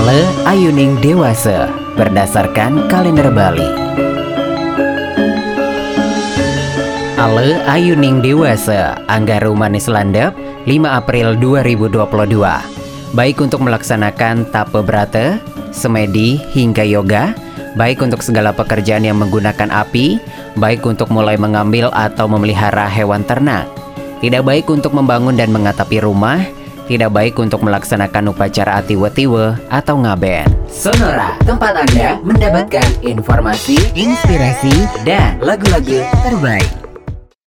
Ale Ayuning Dewasa berdasarkan kalender Bali. Ale Ayuning Dewasa Anggaru Manis Landep 5 April 2022 Baik untuk melaksanakan tape brata, semedi hingga yoga Baik untuk segala pekerjaan yang menggunakan api Baik untuk mulai mengambil atau memelihara hewan ternak Tidak baik untuk membangun dan mengatapi rumah tidak baik untuk melaksanakan upacara atiwe-tiwe atau ngaben. Sonora, tempat Anda mendapatkan informasi, inspirasi, dan lagu-lagu terbaik.